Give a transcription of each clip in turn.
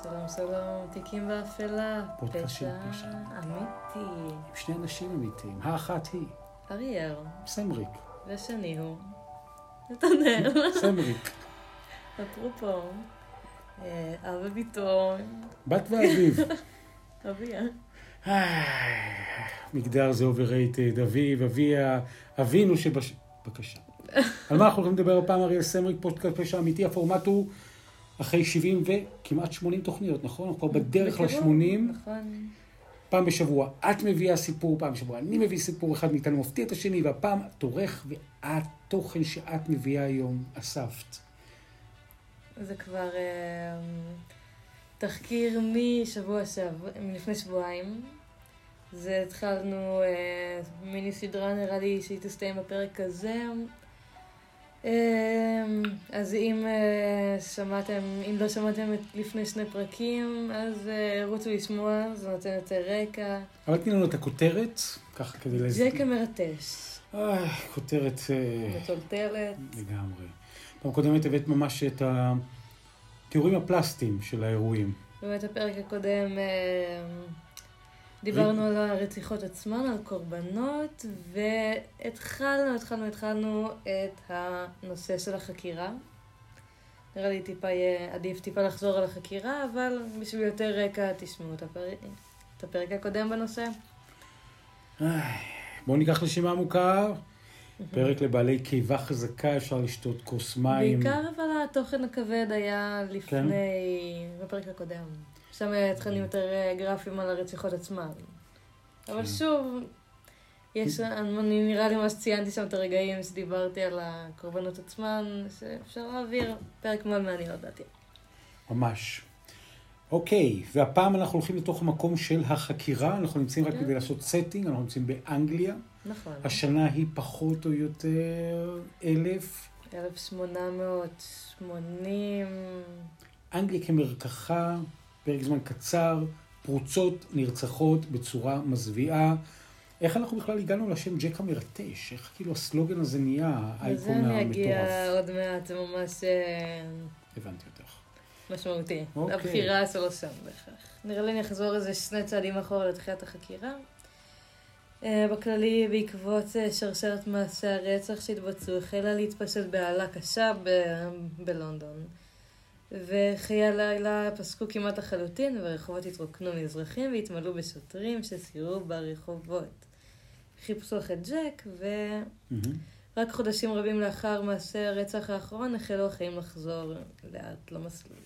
שלום שלום, תיקים באפלה, פודקאסט של פשע. אמיתי. עם שני אנשים אמיתיים. האחת היא אריאל, סמריק. ושני הוא נתנאל. סמריק. אפרופו, אה, אב ובתו, בת ואביב. אביה. איי, מגדר זה overrated, אביב, אביה, אבינו שבש... בבקשה. על מה אנחנו הולכים לדבר הפעם, אריאל סמריק, פודקאסט פשע אמיתי, הפורמט הוא אחרי 70 וכמעט 80 תוכניות, נכון? אנחנו כבר בדרך בקירוב, ל-80, נכון. פעם בשבוע את מביאה סיפור, פעם בשבוע אני מביא סיפור, אחד מאיתנו מפתיע את השני, והפעם תורך והתוכן שאת מביאה היום אספת. זה כבר אה, תחקיר משבוע שעבר, מלפני שבועיים. זה התחלנו אה, מיני סדרה, נראה לי שהיא תסתיים בפרק הזה. אה, אז אם אה, שמעתם, אם לא שמעתם את לפני שני פרקים, אז אה, רוצו לשמוע, זה נותן יותר רקע. אבל תני לנו את הכותרת, ככה כדי להזכיר. ג'ק המרטש, איי, כותרת אה, מטולטלת. לגמרי. פעם קודמת הבאת ממש את התיאורים הפלסטיים של האירועים. באמת הפרק הקודם אה, דיברנו על הרציחות עצמן, על קורבנות, והתחלנו, התחלנו, התחלנו את הנושא של החקירה. נראה לי טיפה יהיה עדיף טיפה לחזור על החקירה, אבל בשביל יותר רקע תשמעו את הפרק, את הפרק הקודם בנושא. בואו ניקח נשימה עמוקה. פרק לבעלי קיבה חזקה, אפשר לשתות כוס מים. בעיקר אבל התוכן הכבד היה לפני, בפרק הקודם. שם התחלנו יותר אה, גרפים על הרציחות עצמן. אבל כן. שוב, יש, אני נראה לי ממש ציינתי שם את הרגעים שדיברתי על הקורבנות עצמן, שאפשר להעביר פרק מאוד מעניין לדעתי. ממש. אוקיי, והפעם אנחנו הולכים לתוך המקום של החקירה, אנחנו נמצאים רק כן. כדי לעשות setting, אנחנו נמצאים באנגליה. נכון. השנה היא פחות או יותר אלף. 1880, אנגליה כמרקחה, פרק זמן קצר, פרוצות נרצחות בצורה מזוויעה. איך אנחנו בכלל הגענו לשם ג'ק המרטש? איך כאילו הסלוגן הזה נהיה לזה האייקון אני אגיע המטורף? עוד מעט, ממש אה, הבנתי אותך. משמעותי. אוקיי. הבחירה שלו שם בהכרח. נראה לי אני אחזור איזה שני צעדים אחורה לתחילת החקירה. אה, בכללי, בעקבות אה, שרשרת מעשי הרצח שהתבצעו, החלה להתפשט בהלה קשה ב- בלונדון. וחיי הלילה פסקו כמעט לחלוטין, והרחובות התרוקנו מאזרחים והתמלאו בשוטרים שסיירו ברחובות. חיפשו אחרי ג'ק, ורק מהמם. חודשים רבים לאחר מעשה הרצח האחרון החלו החיים לחזור לאט למסלול.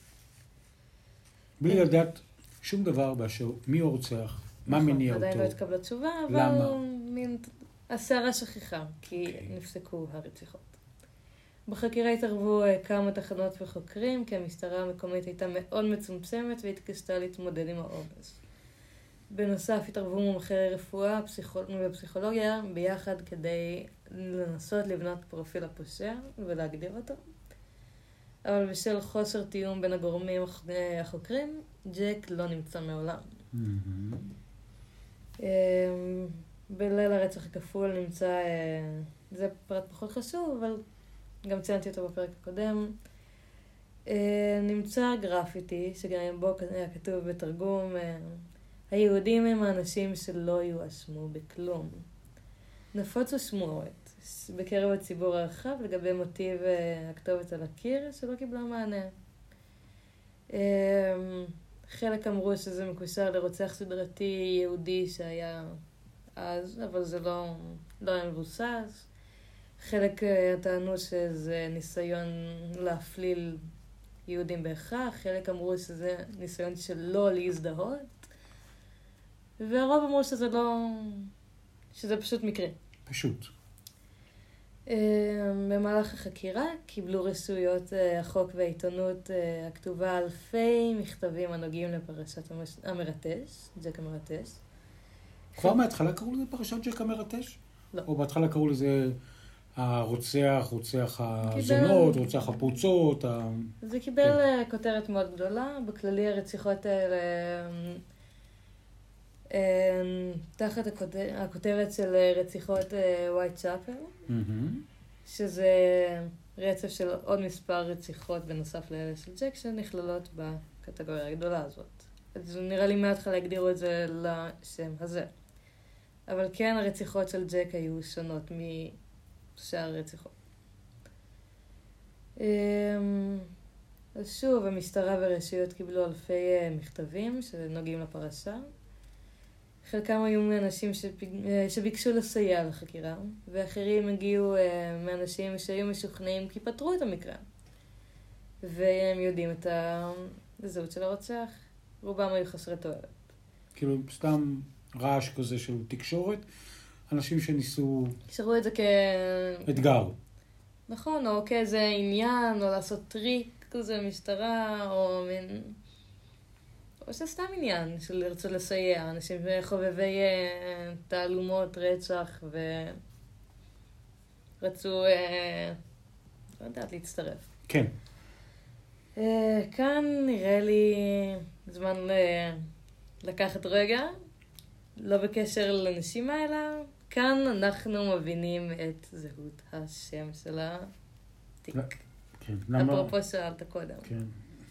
בלי לדעת שום דבר באשר מי הוא רוצח, מה נכון, מניע עדיין לא אותו. התקבלה תשובה, אבל למה? מין הסערה שכיחה, כי אוקיי. נפסקו הרציחות. בחקירה התערבו אה, כמה תחנות וחוקרים, כי המשטרה המקומית הייתה מאוד מצומצמת והתקשתה להתמודד עם העומס. בנוסף התערבו מומחי רפואה פסיכול... ופסיכולוגיה ביחד כדי לנסות לבנות פרופיל הפושע ולהגדיר אותו. אבל בשל חוסר תיאום בין הגורמים אה, החוקרים, ג'ק לא נמצא מעולם. מהמם. אמ, בליל הרצח הכפול נמצא, אה, זה פרט פחות חשוב, אבל גם ציינתי אותו בפרק הקודם. אה, נמצא גרפיטי, שגם בו היה כתוב בתרגום, היהודים הם האנשים שלא יואשמו בכלום. נפוצו שמועות בקרב הציבור הרחב לגבי מוטיב הכתובת על הקיר, שלא קיבלה מענה. אמ, חלק אמרו שזה מקושר לרוצח סדרתי יהודי שהיה אז, אבל זה לא, לא היה מבוסס. חלק אה, טענו שזה ניסיון להפליל יהודים בהכרח, חלק אמרו שזה ניסיון שלא להזדהות, והרוב אמרו שזה לא... שזה פשוט מקרה. פשוט. אה, במהלך החקירה קיבלו רשויות אה, החוק והעיתונות אה, הכתובה אלפי מכתבים הנוגעים לפרשת המרטש, ג'ק המרטש. כבר מההתחלה קראו לזה פרשת ג'ק המרטש? לא. או בהתחלה קראו לזה הרוצח, רוצח הזונות, רוצח הפרוצות. זה קיבל כן. אה, כותרת מאוד גדולה, בכללי הרציחות האלה אה, אה, תחת הכותר- הכותרת של אה, רציחות ווייט צ'אפל, מהמם. שזה רצף של עוד מספר רציחות בנוסף לאלה של ג'ק שנכללות בקטגוריה הגדולה הזאת. אז נראה לי מההתחלה הגדירו את זה לשם הזה. אבל כן, הרציחות של ג'ק היו שונות משאר הרציחות. אמ, אז שוב, המשטרה והרשויות קיבלו אלפי אה, מכתבים שנוגעים לפרשה. חלקם היו מאנשים אה, שביקשו לסייע לחקירה, ואחרים הגיעו אה, מאנשים שהיו משוכנעים כי פתרו את המקרה. והם יודעים את הזהות של הרוצח. רובם היו חסרי תועלת. כאילו, סתם רעש כזה של תקשורת, אנשים שניסו... שראו את זה כ... אתגר. נכון, או כאיזה עניין, או לעשות טריק כזה משטרה, או מין... או שסתם עניין של לרצות לסייע, אנשים חובבי אה, תעלומות, רצח, ורצו, אה, לא יודעת, להצטרף. כן. אה, כאן נראה לי זמן לקחת רגע, לא בקשר לנשים האלה, כאן אנחנו מבינים את זהות השם של התיק. כן, למה? אפרופו שאלת קודם. כן,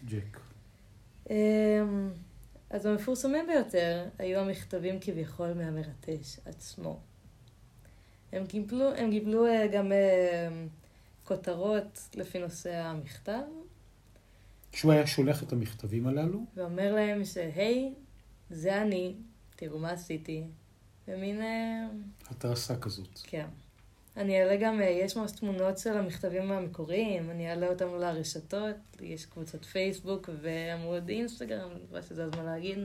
ג'ק. אמ, אז המפורסמים ביותר היו המכתבים כביכול מהמרטש עצמו. הם קיבלו, הם קיבלו אה, גם אה, כותרות לפי נושא המכתב. כשהוא היה שולח את המכתבים הללו? ואומר להם שהי, זה אני, תראו מה עשיתי. במין... אה, התרסה כזאת. כן. אני אעלה גם, יש ממש תמונות של המכתבים המקוריים, אני אעלה אותם לרשתות, יש קבוצת פייסבוק ועמוד אינסטגרם, אני מקווה שזה הזמן להגיד.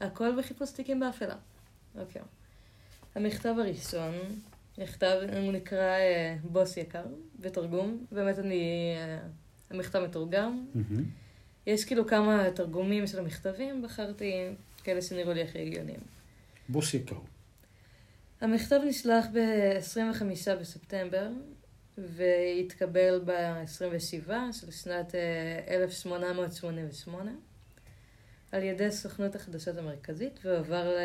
הכל בחיפוש תיקים באפלה. אוקיי. המכתב הראשון, נכתב, הוא נקרא אה, בוס יקר, בתרגום. באמת אני, אה, המכתב מתורגם. מהמם. יש כאילו כמה תרגומים של המכתבים, בחרתי כאלה שנראו לי הכי הגיוניים. בוס יקר. המכתב נשלח ב-25 בספטמבר, והתקבל ב-27 של שנת אה, 1888 על ידי סוכנות החדשות המרכזית, והועבר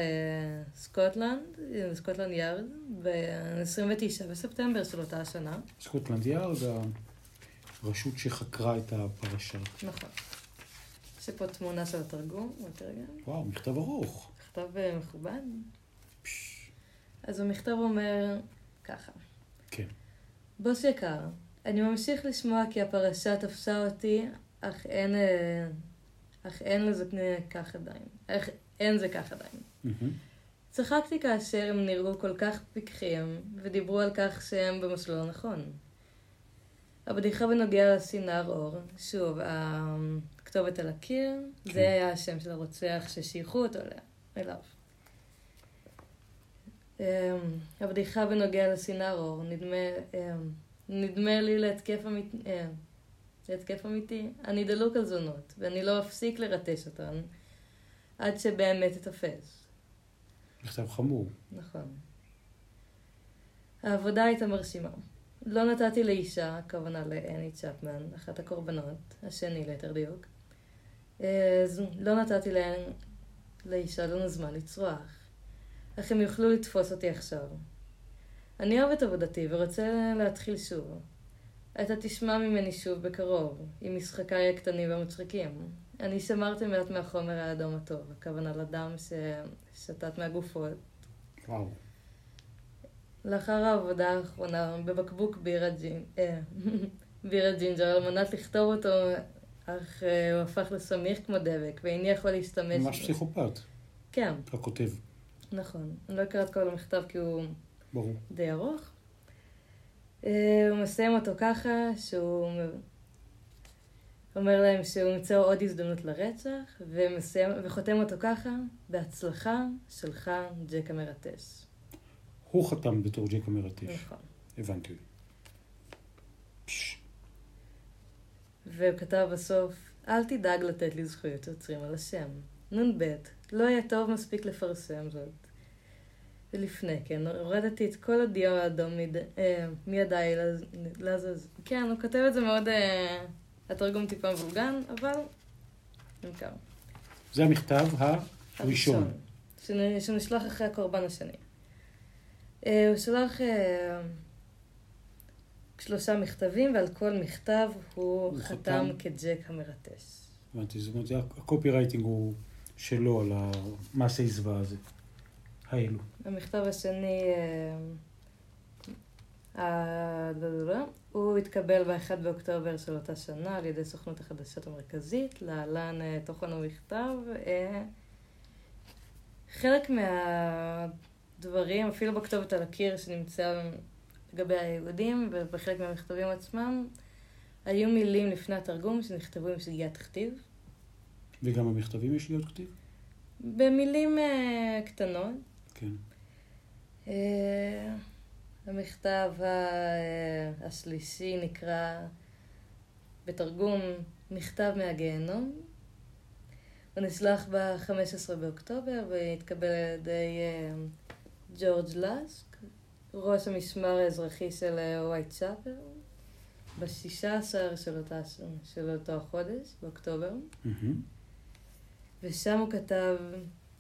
לסקוטלנד, לסקוטלנד יארד, ב-29 בספטמבר של אותה השנה. סקוטלנד יארד, הרשות שחקרה את הפרשה. נכון. יש פה תמונה של התרגום, מתרגם. וואו, מכתב ארוך. מכתב אה, מכובד. אז המכתב אומר ככה. כן. בוס יקר, אני ממשיך לשמוע כי הפרשה תפסה אותי, אך אין, אה, אך אין לזה כך עדיין. אך אין זה כך עדיין. צחקתי כאשר הם נראו כל כך פיקחים, ודיברו על כך שהם במסלול הנכון. הבדיחה בנוגע לסינר אור, שוב, הכתובת על הקיר, כן. זה היה השם של הרוצח ששייכו אותו אליו. אמ, הבדיחה בנוגע לסינר אור, נדמה, אמ, נדמה לי להתקף אמיתי, אמ, להתקף אמיתי, אני דלוק על זונות, ואני לא אפסיק לרטש אותן עד שבאמת אתפס. מכתב חמור. נכון. העבודה הייתה מרשימה. לא נתתי לאישה, הכוונה לאני צ'פמן, אחת הקורבנות, השני ליתר דיוק. אז לא נתתי לאישה לנו זמן לצרוח. אך הם יוכלו לתפוס אותי עכשיו. אני אוהב את עבודתי ורוצה להתחיל שוב. אתה תשמע ממני שוב בקרוב, עם משחקיי הקטנים והמצחיקים. אני שמרתי מעט מהחומר האדום הטוב, הכוונה לדם ששתת מהגופות. וואו. לאחר העבודה האחרונה בבקבוק בירה, ג'ין, אה, בירה ג'ינג'ר על מנת לכתוב אותו, אך אה, הוא הפך לסמיך כמו דבק, ואיני יכול להשתמש ממש פסיכופת, כן, הכותב. נכון. אני לא אקרא את כל המכתב כי הוא ברור. די ארוך. אה, הוא מסיים אותו ככה, שהוא אומר להם שהוא ימצא עוד הזדמנות לרצח, ומסיים, וחותם אותו ככה, בהצלחה שלך, ג'ק המרטש. הוא חתם בתור ג'ק המרטש. נכון. הבנתי. פש, והוא כתב בסוף, אל תדאג לתת לי זכויות יוצרים על השם. נ"ב, לא היה טוב מספיק לפרסם זאת. ולפני כן, הורדתי את כל הדיו האדום מד... אה, מידיי לז- לזז. כן, הוא כותב את זה מאוד... אה, התרגום טיפה מבולגן, אבל נמכר. זה המכתב הראשון. שנ- שנשלח אחרי הקורבן השני. אה, הוא שלח... אה, שלושה מכתבים, ועל כל מכתב הוא הוא חתם חתם. כג'ק המרטש. הבנתי, זאת אומרת, זה- הקופי רייטינג הוא שלו על המעשה זוועה הזה. האלו. המכתב השני, אה, הוא התקבל ב-1 באוקטובר של אותה שנה על ידי סוכנות החדשות המרכזית, להלן אה, תוכן המכתב. אה, חלק מהדברים, אפילו בכתובת על הקיר שנמצא לגבי היהודים ובחלק מהמכתבים עצמם, היו מילים לפני התרגום שנכתבו עם שגיאת כתיב. וגם במכתבים יש להיות כתיב? במילים אה, קטנות. כן. אה, המכתב אה, השלישי נקרא בתרגום מכתב מהגיהנום. הוא נשלח ב-15 באוקטובר והתקבל על ידי אה, ג'ורג' לסק, ראש המשמר האזרחי של ווייט צ'אפר, ב-16 של, אותה- של אותו החודש, באוקטובר. מהמם. ושם הוא כתב,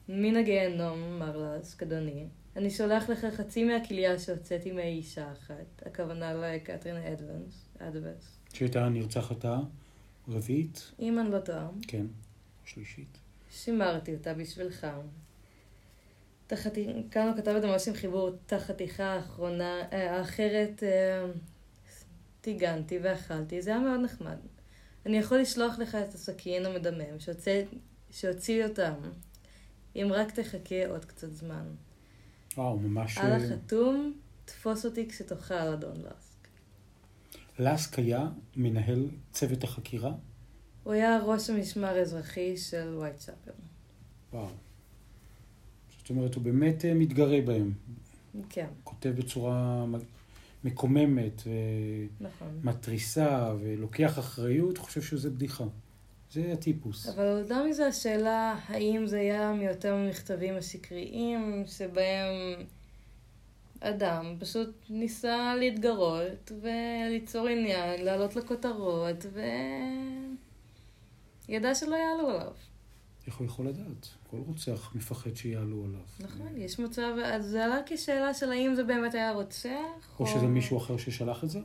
מן הגיהנום, מר לסק, אדוני, אני שולח לך חצי מהכליה שהוצאתי מאישה אחת, הכוונה לקתרין אדוונס, אדוונס. שהייתה הנרצחת הרביעית? אם אני לא טועה, כן. שלישית. שימרתי אותה בשבילך. את החתי- כאן הוא כתב את זה ממש עם חיבור, את החתיכה האחרונה, אה, האחרת אה, טיגנתי ואכלתי, זה היה מאוד נחמד. אני יכול לשלוח לך את הסכין המדמם שהוציא אותם, אם רק תחכה עוד קצת זמן. וואו, ממש... על אה, החתום, תפוס אותי כשתאכל, אדון לסק. לסק היה מנהל צוות החקירה? הוא היה ראש המשמר האזרחי של ווייט צ'אפר. וואו. זאת אומרת, הוא באמת אה, מתגרה בהם. כן, כותב בצורה מקוממת נכון. ומתריסה ולוקח אחריות, חושב שזה בדיחה. זה הטיפוס. אבל יותר מזה השאלה, האם זה היה מיותר המכתבים השקריים, שבהם אדם פשוט ניסה להתגרות וליצור עניין, לעלות לכותרות, וידע שלא יעלו עליו. איך הוא יכול לדעת? כל רוצח מפחד שיעלו עליו. נכון, יש מצב, אז זה עלה כשאלה של האם זה באמת היה רוצח, או שזה מישהו אחר ששלח את זה?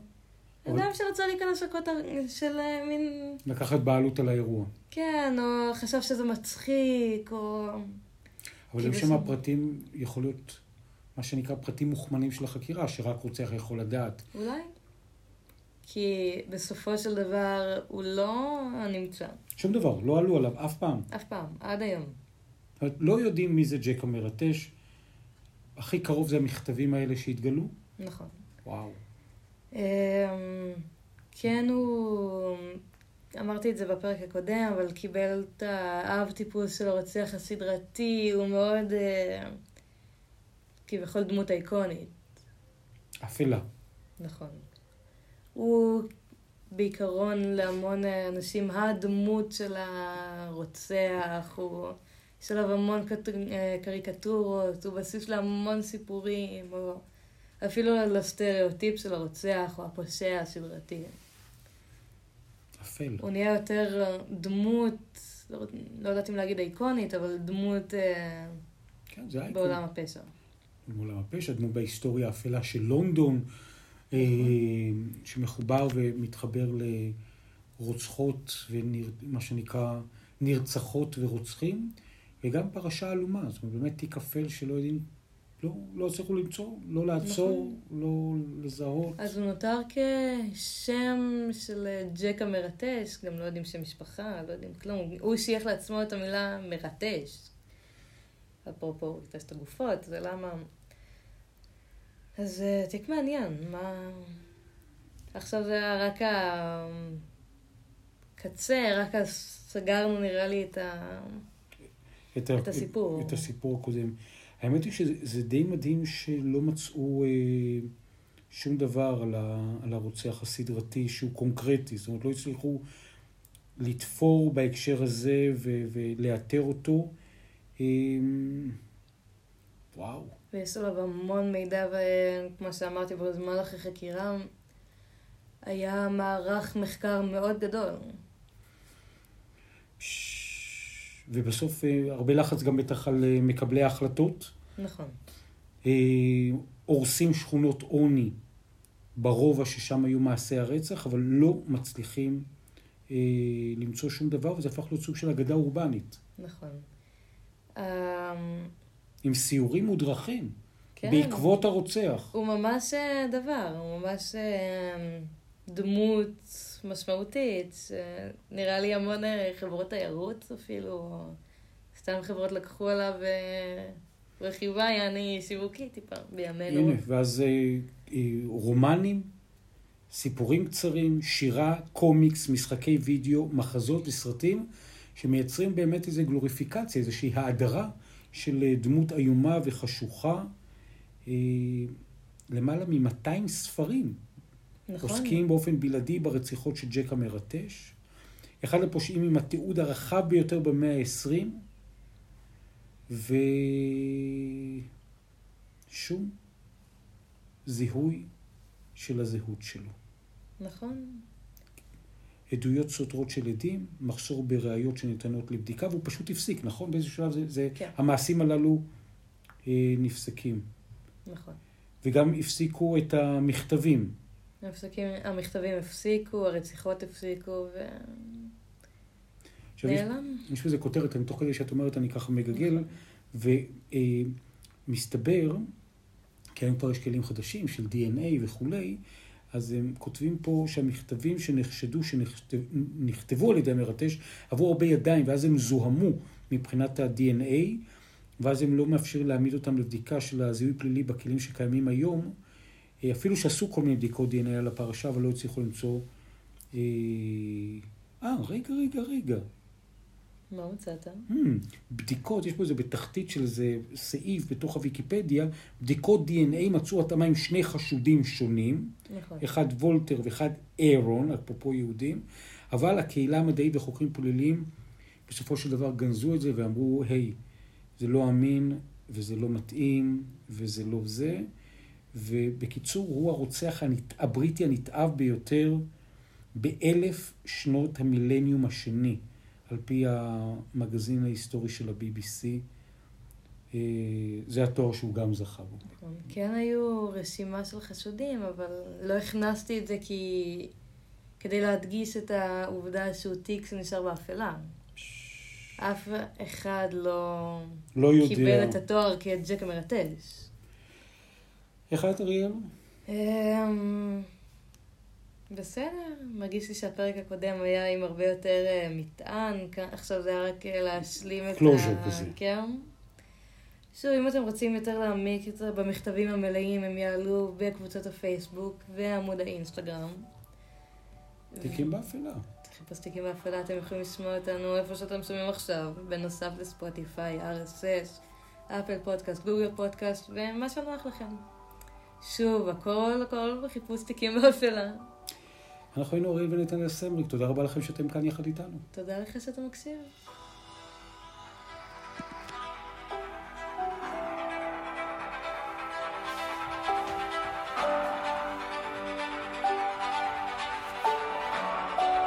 אדם שרצה להיכנס לכותר של אה, מין... לקחת בעלות על האירוע. כן, או חשב שזה מצחיק, או... אבל כי אם שם הפרטים, יכול להיות מה שנקרא פרטים מוכמנים של החקירה, שרק רוצח יכול לדעת. אולי. כי בסופו של דבר הוא לא נמצא, שום דבר, לא עלו עליו אף פעם. אף פעם, עד היום. לא יודעים מי זה ג'ק המרטש. הכי קרוב זה המכתבים האלה שהתגלו. נכון. וואו. אמ, כן, הוא... אמרתי את זה בפרק הקודם, אבל קיבל את האב טיפוס של הרוצח הסדרתי, הוא מאוד אה, כביכול דמות איקונית. אפלה. נכון. הוא בעיקרון להמון אנשים הדמות של הרוצח, הוא... יש עליו המון קט... אה, קריקטורות, הוא בסיס להמון סיפורים, או אפילו לסטריאוטיפ של הרוצח או הפושע הסדרתי. אפל. הוא נהיה יותר דמות, לא, לא יודעת אם להגיד איקונית, אבל דמות אה, כן, זה אייקון. בעולם הפשע. בעולם הפשע, דמות בהיסטוריה האפלה של לונדון, אה, שמחובר ומתחבר לרוצחות ומה שנקרא נרצחות ורוצחים, וגם פרשה עלומה, זאת אומרת, באמת תיק אפל שלא יודעים, לא, לא הצליחו למצוא, לא לעצור, לא לזהות. אז הוא נותר כשם של ג'ק המרטש, גם לא יודעים שם משפחה, לא יודעים כלום. הוא שייך לעצמו את המילה מרטש. אפרופו, הוא ריטש את הגופות, זה למה... אז אה, תיק מעניין, מה... עכשיו זה רק הקצה, רק סגרנו נראה לי את ה... את, את הסיפור. את הסיפור הקודם. האמת היא שזה זה די מדהים שלא מצאו אה, שום דבר על, ה, על הרוצח הסדרתי שהוא קונקרטי. זאת אומרת, לא הצליחו לתפור בהקשר הזה ו, ולאתר אותו. אה, וואו. ויש עליו המון מידע, וכמו שאמרתי, במהלך החקירה היה מערך מחקר מאוד גדול. ובסוף אה, הרבה לחץ גם בטח על אה, מקבלי ההחלטות. נכון. אה, הורסים שכונות עוני ברובע ששם היו מעשי הרצח, אבל לא מצליחים אה, למצוא שום דבר, וזה הפך להיות סוג של אגדה אורבנית. נכון. אמ, עם סיורים מודרכים, כן. בעקבות הרוצח. הוא ממש דבר, הוא ממש אה, דמות משמעותית, שנראה לי המון אה, חברות תיירות אפילו, סתם חברות לקחו עליו אה, רכיבה, יעני שיווקית טיפה, בימינו. הנה, ואז אה, רומנים, סיפורים קצרים, שירה, קומיקס, משחקי וידאו, מחזות וסרטים, שמייצרים באמת איזו גלוריפיקציה, איזושהי האדרה של דמות איומה וחשוכה. למעלה מ-200 ספרים נכון. עוסקים באופן בלעדי ברציחות של ג'ק המרטש. אחד הפושעים עם התיעוד הרחב ביותר במאה ה-20, ושום זיהוי של הזהות שלו. נכון. עדויות סותרות של עדים, מחסור בראיות שניתנות לבדיקה, והוא פשוט הפסיק, נכון? באיזשהו שלב זה, זה כן. המעשים הללו אה, נפסקים. נכון. וגם הפסיקו את המכתבים. המפסקים, המכתבים הפסיקו, הרציחות הפסיקו, עכשיו, יש-. יש בזה כותרת, אני תוך כדי שאת אומרת, אני ככה מגגל, ומסתבר, כי היום כבר יש כלים חדשים של DNA וכולי, אז הם כותבים פה שהמכתבים שנחשדו, שנכתבו על ידי המרטש, עברו הרבה ידיים, ואז הם זוהמו מבחינת ה-DNA, ואז הם לא מאפשרים להעמיד אותם לבדיקה של הזיהוי פלילי בכלים שקיימים היום, אה, אפילו שעשו כל מיני בדיקות DNA על הפרשה, אבל לא הצליחו למצוא... אה, אה, רגע, רגע, רגע. מה מצאת? Hmm, בדיקות, יש פה איזה בתחתית של איזה סעיף בתוך הוויקיפדיה, בדיקות DNA מצאו התאמה עם שני חשודים שונים, נכון. אחד וולטר ואחד אירון, אפרופו יהודים, אבל הקהילה המדעית וחוקרים פליליים בסופו של דבר גנזו את זה ואמרו, היי, זה לא אמין וזה לא מתאים וזה לא זה, ובקיצור, הוא הרוצח הנת... הבריטי הנתעב ביותר באלף שנות המילניום השני. על פי המגזין ההיסטורי של ה-BBC. אה, זה התואר שהוא גם זכה בו. כן היו רשימה של חשודים, אבל לא הכנסתי את זה כי... כדי להדגיש את העובדה שהוא תיק שנשאר באפלה. אף אחד לא לא יודע. קיבל את התואר כג'ק המרטש. איך את, אריאל? אמ, בסדר, מרגיש לי שהפרק הקודם היה עם הרבה יותר אה, מטען, עכשיו זה היה רק אה, להשלים את כזה. כן. שוב, אם אתם רוצים יותר להעמיק יותר במכתבים המלאים, הם יעלו בקבוצות הפייסבוק ועמוד האינסטגרם. תיקים באפלה. חיפוש תיקים באפלה, אתם יכולים לשמוע אותנו איפה שאתם שומעים עכשיו, בנוסף לספוטיפיי, RSS, אפל פודקאסט, גוגל פודקאסט, ומה שנוח לכם. שוב, הכל הכל בחיפוש תיקים באפלה. אנחנו היינו אריאל ונתנאל סמריק, תודה רבה לכם שאתם כאן יחד איתנו. תודה לך שאתה מקשיב.